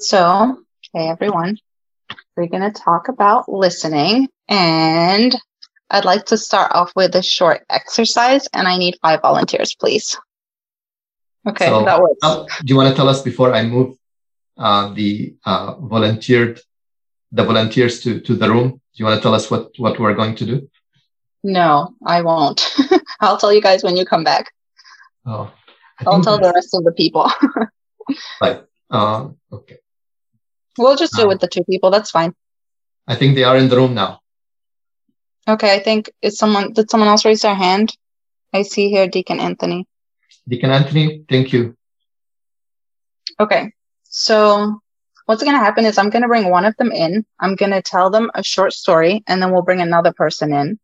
So, hey everyone, we're going to talk about listening. And I'd like to start off with a short exercise, and I need five volunteers, please. Okay, So, that works. uh, do you want to tell us before I move uh, the uh, volunteered the volunteers to, to the room? Do you want to tell us what, what we're going to do? No, I won't. I'll tell you guys when you come back. Oh, I I'll tell the rest of the people. right. Uh, okay. We'll just do it with the two people. That's fine. I think they are in the room now. Okay, I think is someone did someone else raise their hand? I see here Deacon Anthony. Deacon Anthony, thank you. Okay. So what's going to happen is I'm going to bring one of them in. I'm going to tell them a short story and then we'll bring another person in.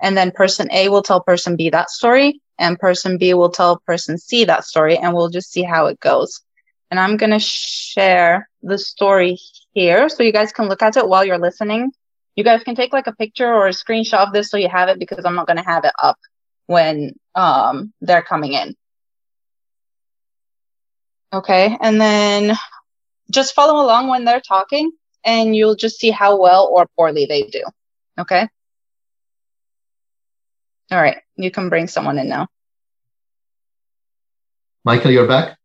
And then person A will tell person B that story and person B will tell person C that story and we'll just see how it goes. And I'm going to share the story here so you guys can look at it while you're listening. You guys can take like a picture or a screenshot of this so you have it because I'm not going to have it up when um they're coming in. Okay. And then just follow along when they're talking and you'll just see how well or poorly they do. Okay. All right. You can bring someone in now. Michael, you're back.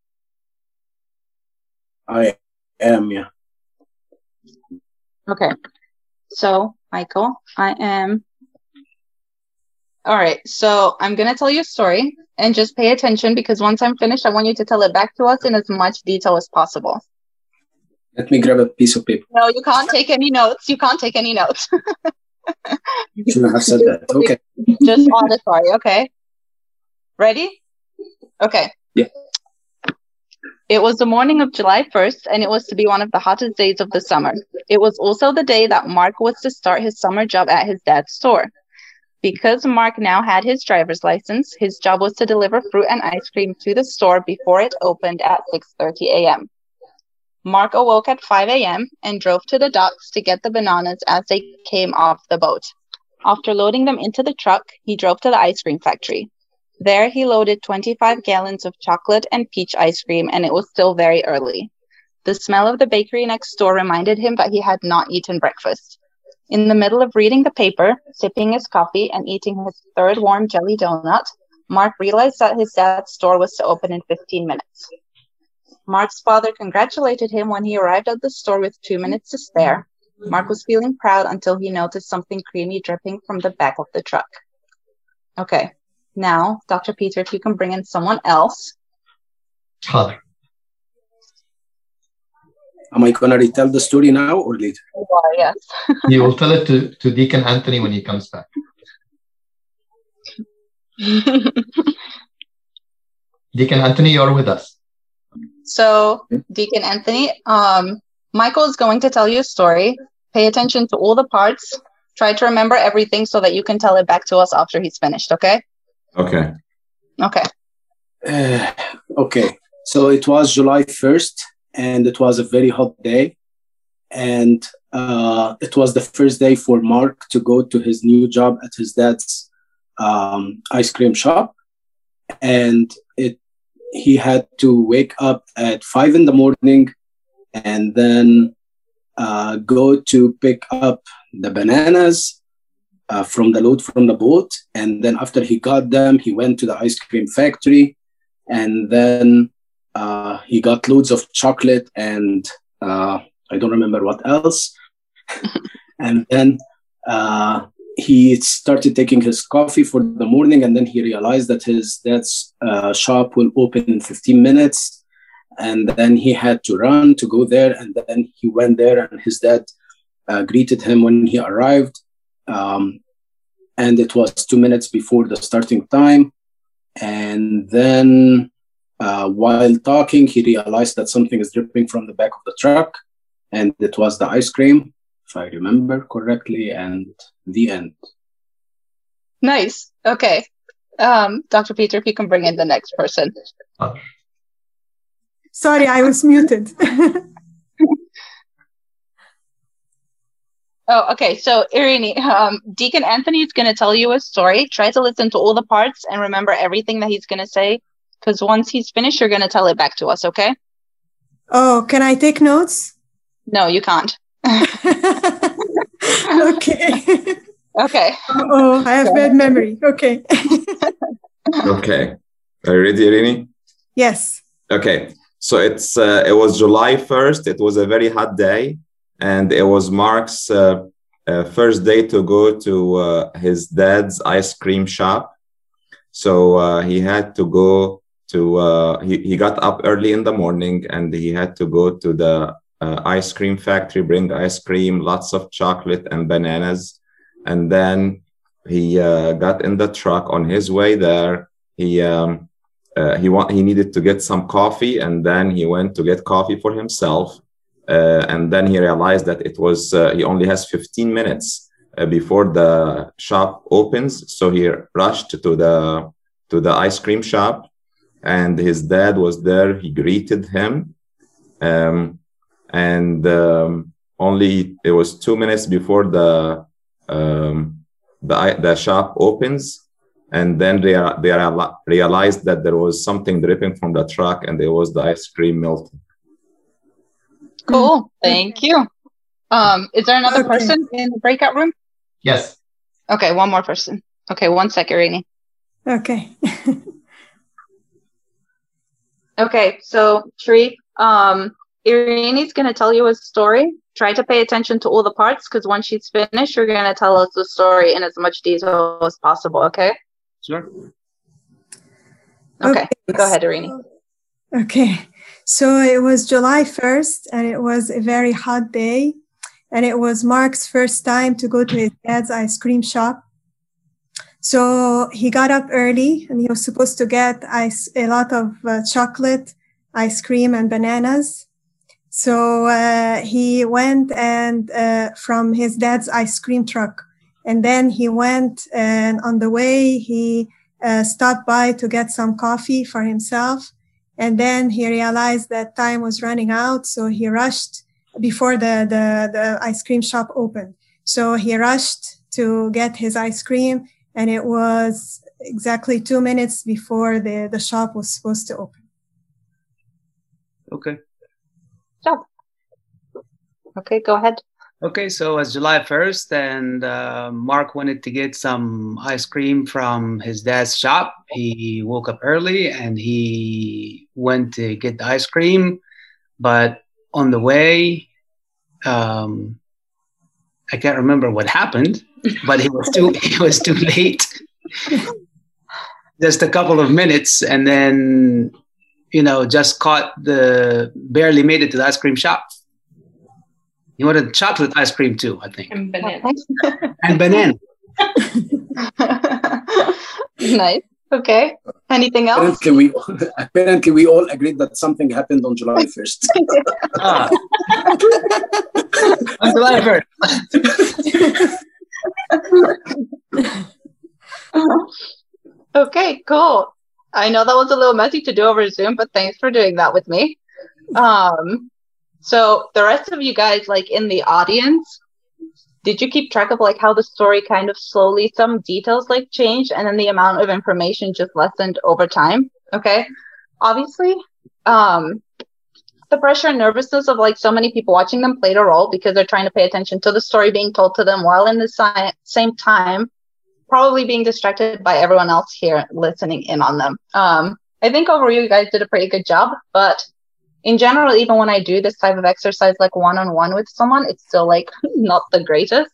I am, yeah. Okay. So, Michael, I am. All right. So, I'm going to tell you a story and just pay attention because once I'm finished, I want you to tell it back to us in as much detail as possible. Let me grab a piece of paper. No, you can't take any notes. You can't take any notes. Shouldn't have said that. Okay. just auditory. Okay. Ready? Okay. Yeah. It was the morning of July 1st, and it was to be one of the hottest days of the summer. It was also the day that Mark was to start his summer job at his dad's store. Because Mark now had his driver's license, his job was to deliver fruit and ice cream to the store before it opened at 6:30 a.m. Mark awoke at 5 a.m. and drove to the docks to get the bananas as they came off the boat. After loading them into the truck, he drove to the ice cream factory. There, he loaded 25 gallons of chocolate and peach ice cream, and it was still very early. The smell of the bakery next door reminded him that he had not eaten breakfast. In the middle of reading the paper, sipping his coffee, and eating his third warm jelly donut, Mark realized that his dad's store was to open in 15 minutes. Mark's father congratulated him when he arrived at the store with two minutes to spare. Mark was feeling proud until he noticed something creamy dripping from the back of the truck. Okay, now, Dr. Peter, if you can bring in someone else. Father. Am I gonna retell the story now or later? You are, yes. You will tell it to, to Deacon Anthony when he comes back. Deacon Anthony, you're with us. so, Deacon Anthony, um, Michael is going to tell you a story. Pay attention to all the parts. Try to remember everything so that you can tell it back to us after he's finished, okay? Okay. Okay. Uh, okay. So it was July 1st, and it was a very hot day. And uh, it was the first day for Mark to go to his new job at his dad's um, ice cream shop. And it he had to wake up at five in the morning and then uh, go to pick up the bananas uh, from the load from the boat. And then after he got them, he went to the ice cream factory and then uh, he got loads of chocolate and uh, I don't remember what else. and then uh, he started taking his coffee for the morning, and then he realized that his dad's uh, shop will open in 15 minutes. And then he had to run to go there, and then he went there, and his dad uh, greeted him when he arrived. Um, and it was two minutes before the starting time. And then uh, while talking, he realized that something is dripping from the back of the truck, and it was the ice cream, if I remember correctly, and the end. Nice. Okay. Um, Dr. Peter, if you can bring in the next person. Sorry, I was muted. Oh, okay. So, Irini, um, Deacon Anthony is going to tell you a story. Try to listen to all the parts and remember everything that he's going to say. Because once he's finished, you're going to tell it back to us, okay? Oh, can I take notes? No, you can't. okay. Okay. Oh, I have bad memory. Okay. okay. Are you ready, Irini? Yes. Okay. So it's uh, it was July 1st. It was a very hot day, and it was Mark's uh, uh, first day to go to uh, his dad's ice cream shop. So uh, he had to go to uh, he, he got up early in the morning and he had to go to the ice cream factory, bring ice cream, lots of chocolate and bananas. And then he uh, got in the truck on his way there. He um, uh, he want he needed to get some coffee and then he went to get coffee for himself uh, and then he realized that it was uh, he only has 15 minutes uh, before the shop opens. So he rushed to the to the ice cream shop and his dad was there. He greeted him. Um, and um, only it was two minutes before the um, the, the shop opens. And then they, are, they are realized that there was something dripping from the truck and there was the ice cream melting. Cool. Thank you. Um, is there another okay. person in the breakout room? Yes. Okay, one more person. Okay, one second, Rainy. Okay. okay, so Tree, um, Irini's going to tell you a story try to pay attention to all the parts because once she's finished, you're going to tell us the story in as much detail as possible. Okay. Sure. Okay. okay. Go ahead, Irini. Okay. So it was July 1st and it was a very hot day. And it was Mark's first time to go to his dad's ice cream shop. So he got up early and he was supposed to get ice, a lot of uh, chocolate, ice cream, and bananas. So uh, he went and uh, from his dad's ice cream truck, and then he went and on the way he uh, stopped by to get some coffee for himself, and then he realized that time was running out, so he rushed before the the, the ice cream shop opened. So he rushed to get his ice cream, and it was exactly two minutes before the the shop was supposed to open. Okay job. Okay, go ahead. Okay, so it's July 1st, and uh, Mark wanted to get some ice cream from his dad's shop. He woke up early and he went to get the ice cream, but on the way, um, I can't remember what happened, but he was too he was too late. Just a couple of minutes, and then you know, just caught the barely made it to the ice cream shop. He wanted chocolate ice cream too, I think. And banana. and banana. nice. Okay. Anything else? Apparently we, apparently we all agreed that something happened on July 1st. ah. on July 1st. okay, cool. I know that was a little messy to do over Zoom, but thanks for doing that with me. Um, so the rest of you guys, like in the audience, did you keep track of like how the story kind of slowly some details like changed and then the amount of information just lessened over time? Okay. Obviously, um, the pressure and nervousness of like so many people watching them played a role because they're trying to pay attention to the story being told to them while in the si- same time probably being distracted by everyone else here listening in on them. Um, I think overall you guys did a pretty good job, but in general, even when I do this type of exercise like one on one with someone, it's still like not the greatest.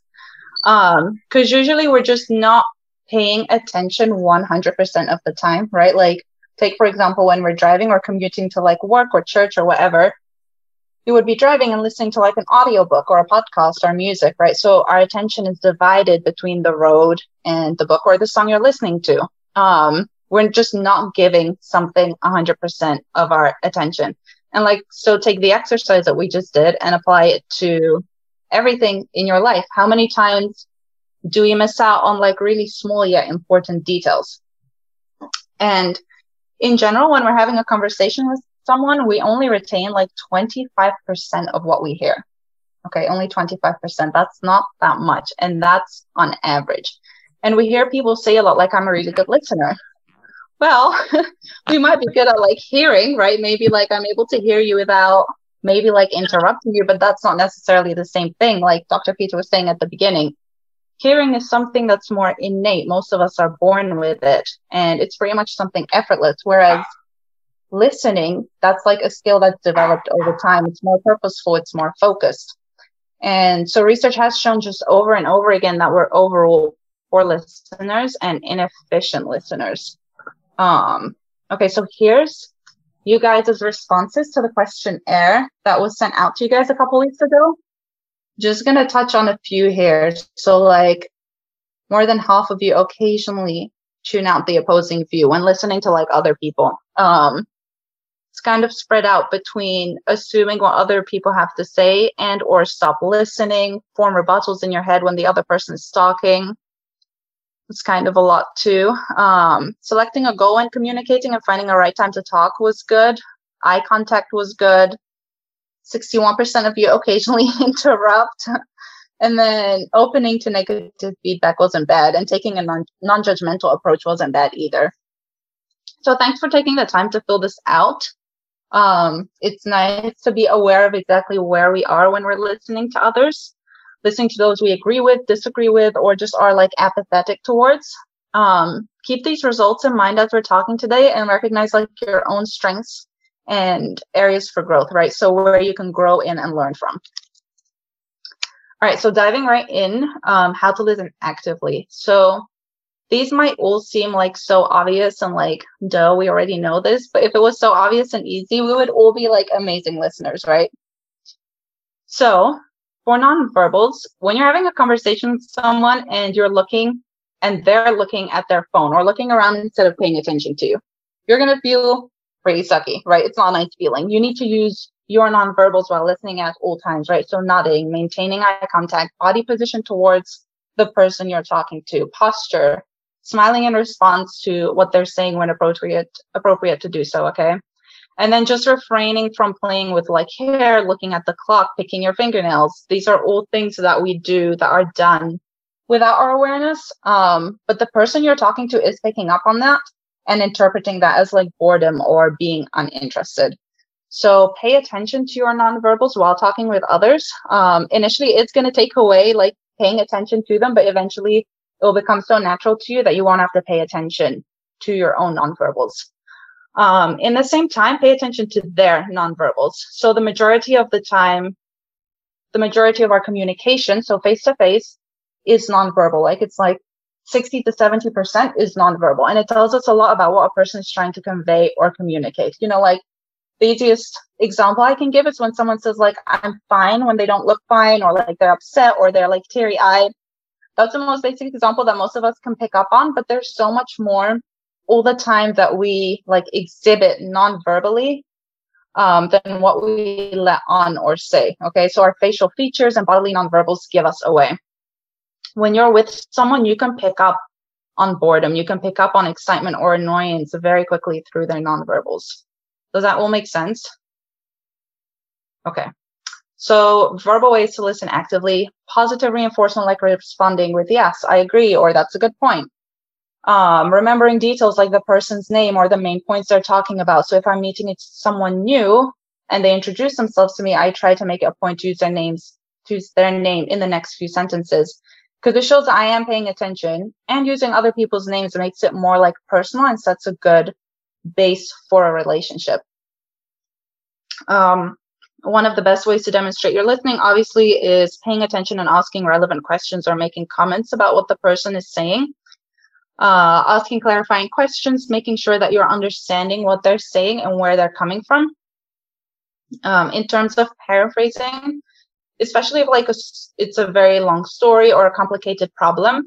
Um, cause usually we're just not paying attention 100% of the time, right? Like take, for example, when we're driving or commuting to like work or church or whatever, you would be driving and listening to like an audiobook or a podcast or music, right? So our attention is divided between the road and the book or the song you're listening to. Um, we're just not giving something 100% of our attention. And like, so take the exercise that we just did and apply it to everything in your life. How many times do we miss out on like really small yet important details? And in general, when we're having a conversation with someone, we only retain like 25% of what we hear. Okay, only 25%. That's not that much. And that's on average. And we hear people say a lot like, I'm a really good listener. Well, we might be good at like hearing, right? Maybe like I'm able to hear you without maybe like interrupting you, but that's not necessarily the same thing. Like Dr. Peter was saying at the beginning, hearing is something that's more innate. Most of us are born with it, and it's pretty much something effortless. Whereas listening, that's like a skill that's developed over time. It's more purposeful, it's more focused. And so research has shown just over and over again that we're overall poor listeners and inefficient listeners. Um, okay, so here's you guys' responses to the questionnaire that was sent out to you guys a couple weeks ago. Just gonna touch on a few here. So like more than half of you occasionally tune out the opposing view when listening to like other people. Um, it's kind of spread out between assuming what other people have to say and or stop listening, form rebuttals in your head when the other person is talking. It's kind of a lot too. Um, selecting a goal and communicating and finding a right time to talk was good. Eye contact was good. 61% of you occasionally interrupt. and then opening to negative feedback wasn't bad. And taking a non judgmental approach wasn't bad either. So thanks for taking the time to fill this out um, it's nice to be aware of exactly where we are when we're listening to others, listening to those we agree with, disagree with, or just are like apathetic towards. Um, keep these results in mind as we're talking today and recognize like your own strengths and areas for growth, right? So where you can grow in and learn from. All right, so diving right in, um, how to listen actively. So these might all seem like so obvious and like, duh, we already know this. But if it was so obvious and easy, we would all be like amazing listeners, right? So for nonverbals, when you're having a conversation with someone and you're looking and they're looking at their phone or looking around instead of paying attention to you, you're going to feel pretty sucky, right? It's not a nice feeling. You need to use your nonverbals while listening at all times, right? So nodding, maintaining eye contact, body position towards the person you're talking to, posture, smiling in response to what they're saying when appropriate appropriate to do so okay and then just refraining from playing with like hair looking at the clock picking your fingernails. These are all things that we do that are done without our awareness. Um, but the person you're talking to is picking up on that and interpreting that as like boredom or being uninterested. So pay attention to your nonverbals while talking with others. Um, initially it's going to take away like paying attention to them but eventually it will become so natural to you that you won't have to pay attention to your own nonverbals. Um, in the same time, pay attention to their nonverbals. So the majority of the time, the majority of our communication, so face to face, is nonverbal. Like it's like 60 to 70% is nonverbal. And it tells us a lot about what a person is trying to convey or communicate. You know, like the easiest example I can give is when someone says like, I'm fine when they don't look fine or like they're upset or they're like teary eyed that's the most basic example that most of us can pick up on but there's so much more all the time that we like exhibit non-verbally um, than what we let on or say okay? So our facial features and bodily nonverbals give us away. When you're with someone you can pick up on boredom. You can pick up on excitement or annoyance very quickly through their nonverbals. Does that all make sense? Okay. So verbal ways to listen actively, positive reinforcement like responding with yes, I agree, or that's a good point. Um, remembering details like the person's name or the main points they're talking about. So if I'm meeting someone new and they introduce themselves to me, I try to make it a point to use their names, to use their name in the next few sentences because it shows that I am paying attention and using other people's names makes it more like personal and sets a good base for a relationship. Um, one of the best ways to demonstrate your listening obviously is paying attention and asking relevant questions or making comments about what the person is saying uh, asking clarifying questions making sure that you're understanding what they're saying and where they're coming from um, in terms of paraphrasing especially if like a, it's a very long story or a complicated problem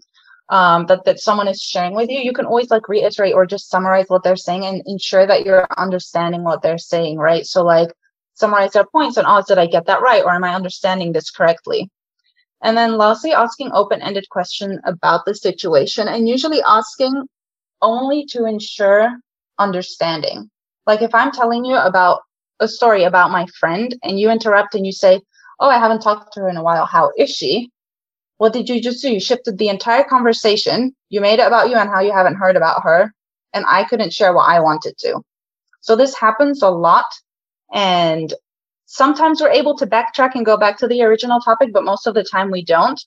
um, that, that someone is sharing with you you can always like reiterate or just summarize what they're saying and ensure that you're understanding what they're saying right so like summarize their points and, oh, did I get that right? Or am I understanding this correctly? And then lastly, asking open-ended question about the situation and usually asking only to ensure understanding. Like if I'm telling you about a story about my friend and you interrupt and you say, Oh, I haven't talked to her in a while. How is she? What did you just do? You shifted the entire conversation. You made it about you and how you haven't heard about her. And I couldn't share what I wanted to. So this happens a lot and sometimes we're able to backtrack and go back to the original topic, but most of the time we don't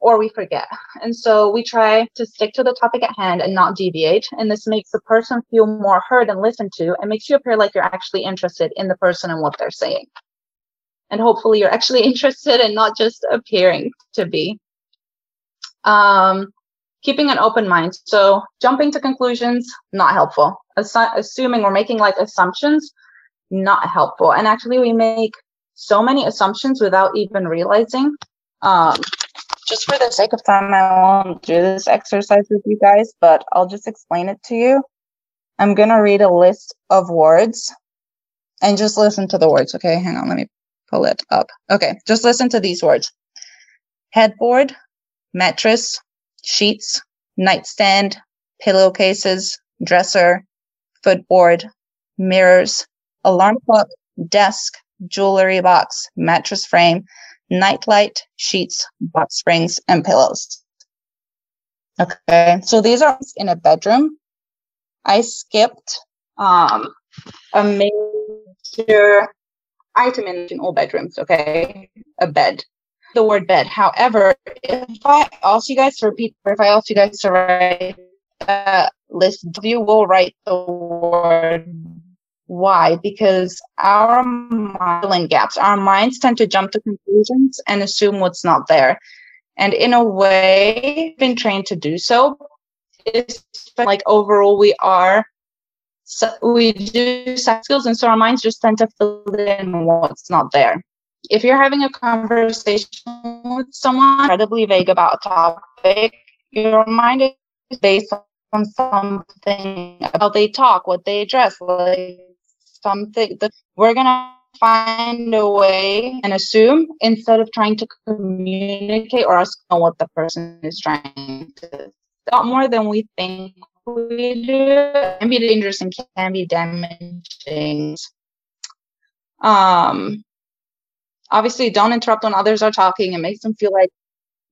or we forget. And so we try to stick to the topic at hand and not deviate. And this makes the person feel more heard and listened to and makes you appear like you're actually interested in the person and what they're saying. And hopefully you're actually interested and not just appearing to be. Um, keeping an open mind. So jumping to conclusions, not helpful. Assu- assuming or making like assumptions, not helpful. And actually we make so many assumptions without even realizing. Um, just for the sake of time, I won't do this exercise with you guys, but I'll just explain it to you. I'm going to read a list of words and just listen to the words. Okay, hang on, let me pull it up. Okay, just listen to these words headboard, mattress, sheets, nightstand, pillowcases, dresser, footboard, mirrors, alarm clock, desk, jewelry box, mattress frame, nightlight, sheets, box springs, and pillows. Okay, so these are in a bedroom. I skipped um, a major item in all bedrooms, okay? A bed. The word bed. However, if I ask you guys to repeat, or if I ask you guys to write a list, you will write the word why? Because our mind gaps, our minds tend to jump to conclusions and assume what's not there. And in a way, been trained to do so. It's like overall, we are, so we do soft skills, and so our minds just tend to fill in what's not there. If you're having a conversation with someone incredibly vague about a topic, your mind is based on something about they talk, what they address, like something that we're to find a way and assume instead of trying to communicate or ask what the person is trying to a more than we think we do it can be dangerous and can be damaging. Um obviously don't interrupt when others are talking. It makes them feel like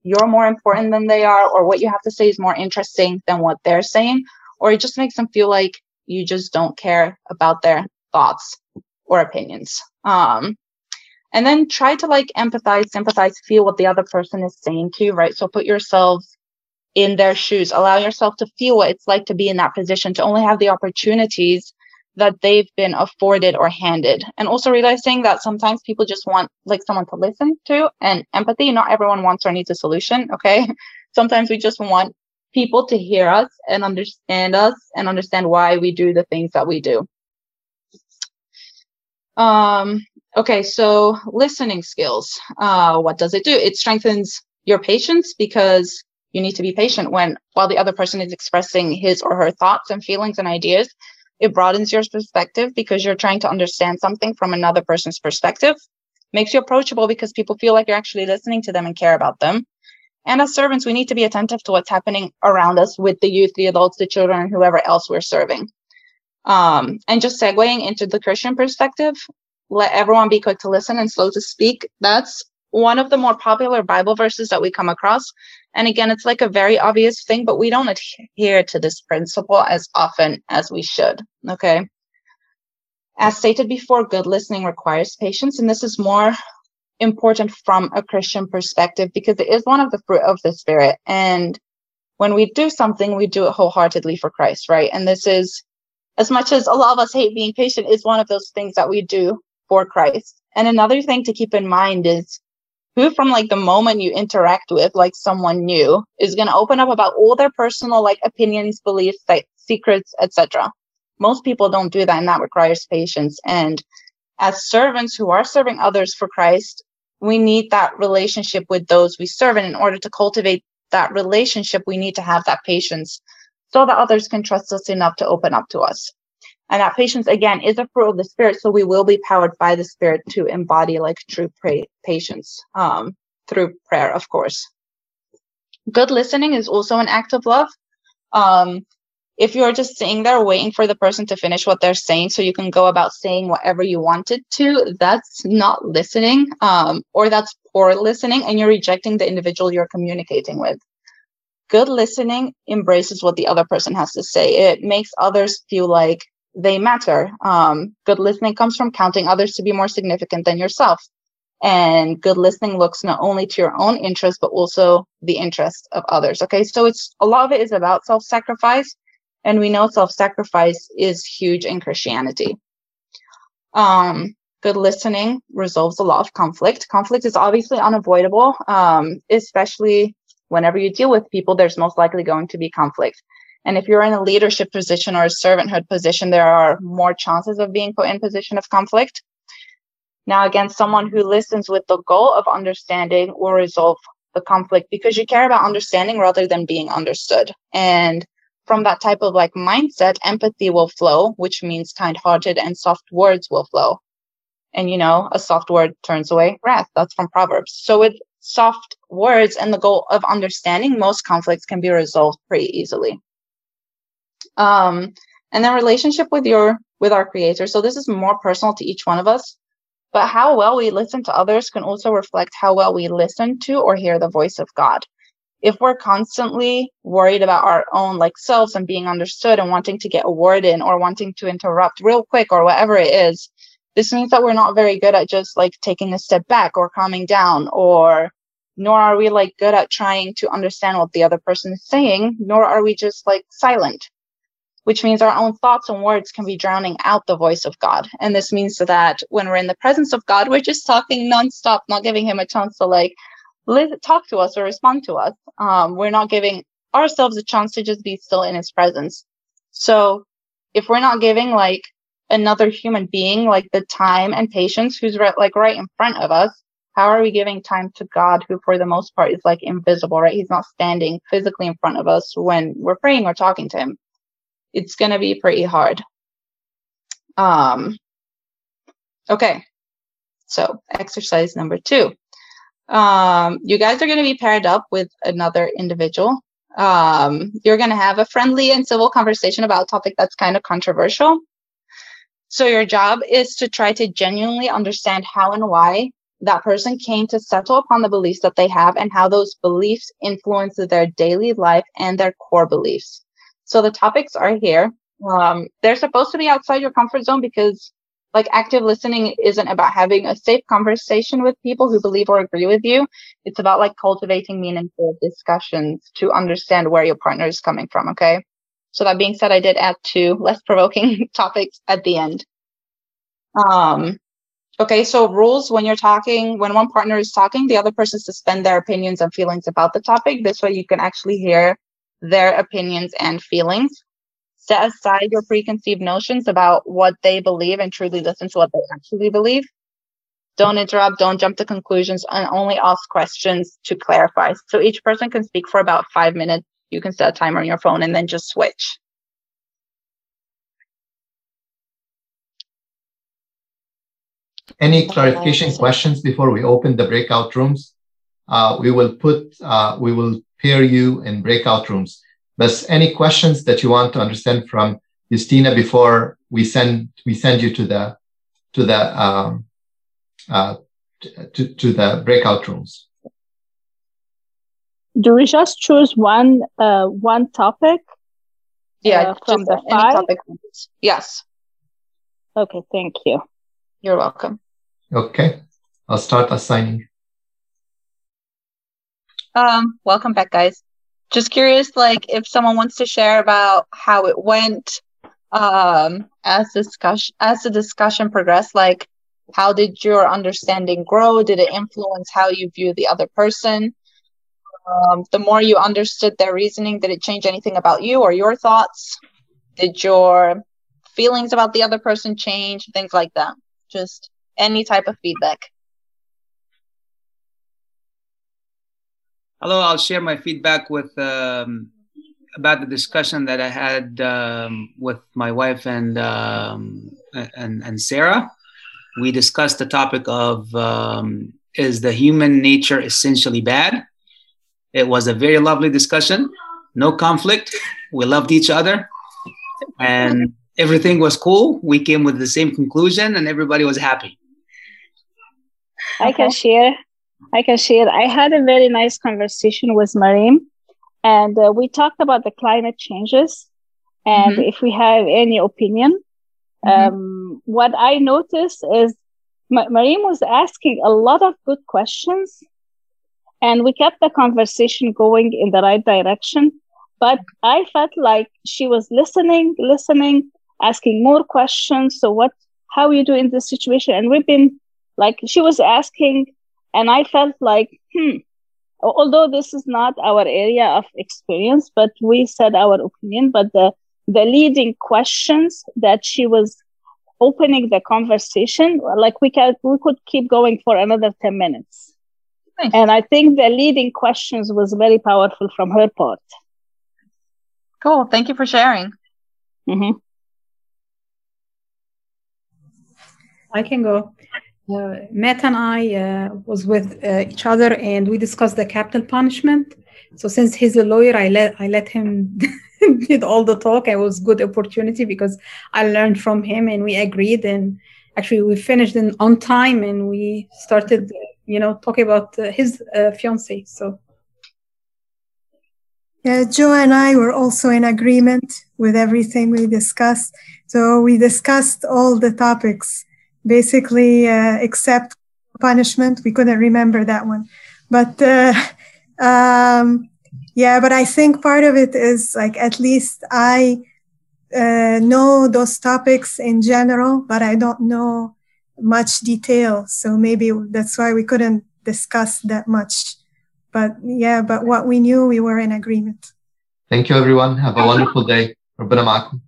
you're more important than they are or what you have to say is more interesting than what they're saying or it just makes them feel like you just don't care about their thoughts or opinions. Um, and then try to like empathize, sympathize, feel what the other person is saying to you, right? So put yourself in their shoes, allow yourself to feel what it's like to be in that position, to only have the opportunities that they've been afforded or handed. And also realizing that sometimes people just want like someone to listen to and empathy. Not everyone wants or needs a solution. Okay. Sometimes we just want people to hear us and understand us and understand why we do the things that we do. Um, okay, so listening skills. Uh, what does it do? It strengthens your patience because you need to be patient when while the other person is expressing his or her thoughts and feelings and ideas. It broadens your perspective because you're trying to understand something from another person's perspective. Makes you approachable because people feel like you're actually listening to them and care about them. And as servants, we need to be attentive to what's happening around us with the youth, the adults, the children, and whoever else we're serving. Um, and just segueing into the Christian perspective, let everyone be quick to listen and slow to speak. That's one of the more popular Bible verses that we come across. And again, it's like a very obvious thing, but we don't adhere to this principle as often as we should. Okay. As stated before, good listening requires patience. And this is more important from a Christian perspective because it is one of the fruit of the Spirit. And when we do something, we do it wholeheartedly for Christ, right? And this is as much as a lot of us hate being patient, is one of those things that we do for Christ. And another thing to keep in mind is who from like the moment you interact with like someone new is going to open up about all their personal like opinions, beliefs, like secrets, etc. Most people don't do that and that requires patience. And as servants who are serving others for Christ, we need that relationship with those we serve. And in order to cultivate that relationship, we need to have that patience so that others can trust us enough to open up to us. And that patience, again, is a fruit of the Spirit. So we will be powered by the Spirit to embody like true pray- patience um, through prayer, of course. Good listening is also an act of love. Um, if you're just sitting there waiting for the person to finish what they're saying so you can go about saying whatever you wanted to, that's not listening um, or that's poor listening and you're rejecting the individual you're communicating with good listening embraces what the other person has to say. It makes others feel like they matter. Um, good listening comes from counting others to be more significant than yourself. And good listening looks not only to your own interest, but also the interest of others. Okay. So it's a lot of it is about self sacrifice. And we know self sacrifice is huge in Christianity. Um, good listening resolves a lot of conflict. Conflict is obviously unavoidable, um, especially whenever you deal with people, there's most likely going to be conflict. And if you're in a leadership position or a servanthood position, there are more chances of being put in position of conflict. Now, again, someone who listens with the goal of understanding will resolve the conflict because you care about understanding rather than being understood. And from that type of like mindset, empathy will flow, which means kind hearted and soft words will flow. And you know, a soft word turns away wrath. That's from Proverbs. So with soft words and the goal of understanding, most conflicts can be resolved pretty easily. Um, and then relationship with your with our creator. So this is more personal to each one of us. But how well we listen to others can also reflect how well we listen to or hear the voice of God. If we're constantly worried about our own like selves and being understood and wanting to get a word in or wanting to interrupt real quick or whatever it is, this means that we're not very good at just like taking a step back or calming down or nor are we like good at trying to understand what the other person is saying, nor are we just like silent which means our own thoughts and words can be drowning out the voice of God. And this means that when we're in the presence of God, we're just talking nonstop, not giving him a chance to like talk to us or respond to us. Um, we're not giving ourselves a chance to just be still in his presence. So if we're not giving like another human being like the time and patience who's right, like right in front of us, how are we giving time to God, who for the most part is like invisible, right? He's not standing physically in front of us when we're praying or talking to him it's going to be pretty hard. Um, okay. So exercise number two. Um, you guys are going to be paired up with another individual. Um, you're going to have a friendly and civil conversation about a topic that's kind of controversial. So your job is to try to genuinely understand how and why that person came to settle upon the beliefs that they have and how those beliefs influence their daily life and their core beliefs. So the topics are here. Um, they're supposed to be outside your comfort zone because like active listening isn't about having a safe conversation with people who believe or agree with you. It's about like cultivating meaningful discussions to understand where your partner is coming from. Okay. So that being said, I did add two less provoking topics at the end. Um, okay. So rules when you're talking, when one partner is talking, the other person suspend their opinions and feelings about the topic. This way you can actually hear their opinions and feelings. Set aside your preconceived notions about what they believe and truly listen to what they actually believe. Don't interrupt, don't jump to conclusions, and only ask questions to clarify. So each person can speak for about five minutes. You can set a timer on your phone and then just switch. Any clarification questions before we open the breakout rooms? Uh, we will put, uh, we will pair you in breakout rooms. But any questions that you want to understand from Justina before we send we send you to the to the um, uh, to, to the breakout rooms. Do we just choose one uh, one topic? Yeah, uh, from the five. Topic. Yes. Okay, thank you. You're welcome. Okay, I'll start assigning. Um, welcome back, guys. Just curious, like, if someone wants to share about how it went um, as discussion as the discussion progressed. Like, how did your understanding grow? Did it influence how you view the other person? Um, the more you understood their reasoning, did it change anything about you or your thoughts? Did your feelings about the other person change? Things like that. Just any type of feedback. Hello, I'll share my feedback with um, about the discussion that I had um, with my wife and, um, and and Sarah. We discussed the topic of um, is the human nature essentially bad. It was a very lovely discussion, no conflict. We loved each other, and everything was cool. We came with the same conclusion, and everybody was happy. I can share I can share. I had a very nice conversation with Marim, and uh, we talked about the climate changes and mm-hmm. if we have any opinion. Mm-hmm. Um, what I noticed is Marim was asking a lot of good questions, and we kept the conversation going in the right direction. But I felt like she was listening, listening, asking more questions. So, what, how you do in this situation? And we've been like, she was asking, and I felt like, hmm, although this is not our area of experience, but we said our opinion, but the, the leading questions that she was opening the conversation, like we can we could keep going for another 10 minutes. Nice. And I think the leading questions was very powerful from her part. Cool. Thank you for sharing. Mm-hmm. I can go. Uh, Matt and I uh, was with uh, each other and we discussed the capital punishment. So since he's a lawyer, I let I let him did all the talk. It was good opportunity because I learned from him and we agreed and actually we finished in on time and we started you know talking about uh, his uh, fiance. So yeah, Joe and I were also in agreement with everything we discussed. So we discussed all the topics basically uh, except punishment. We couldn't remember that one, but uh, um, yeah. But I think part of it is like at least I uh, know those topics in general, but I don't know much detail. So maybe that's why we couldn't discuss that much. But yeah, but what we knew, we were in agreement. Thank you, everyone. Have a wonderful day. Rabbana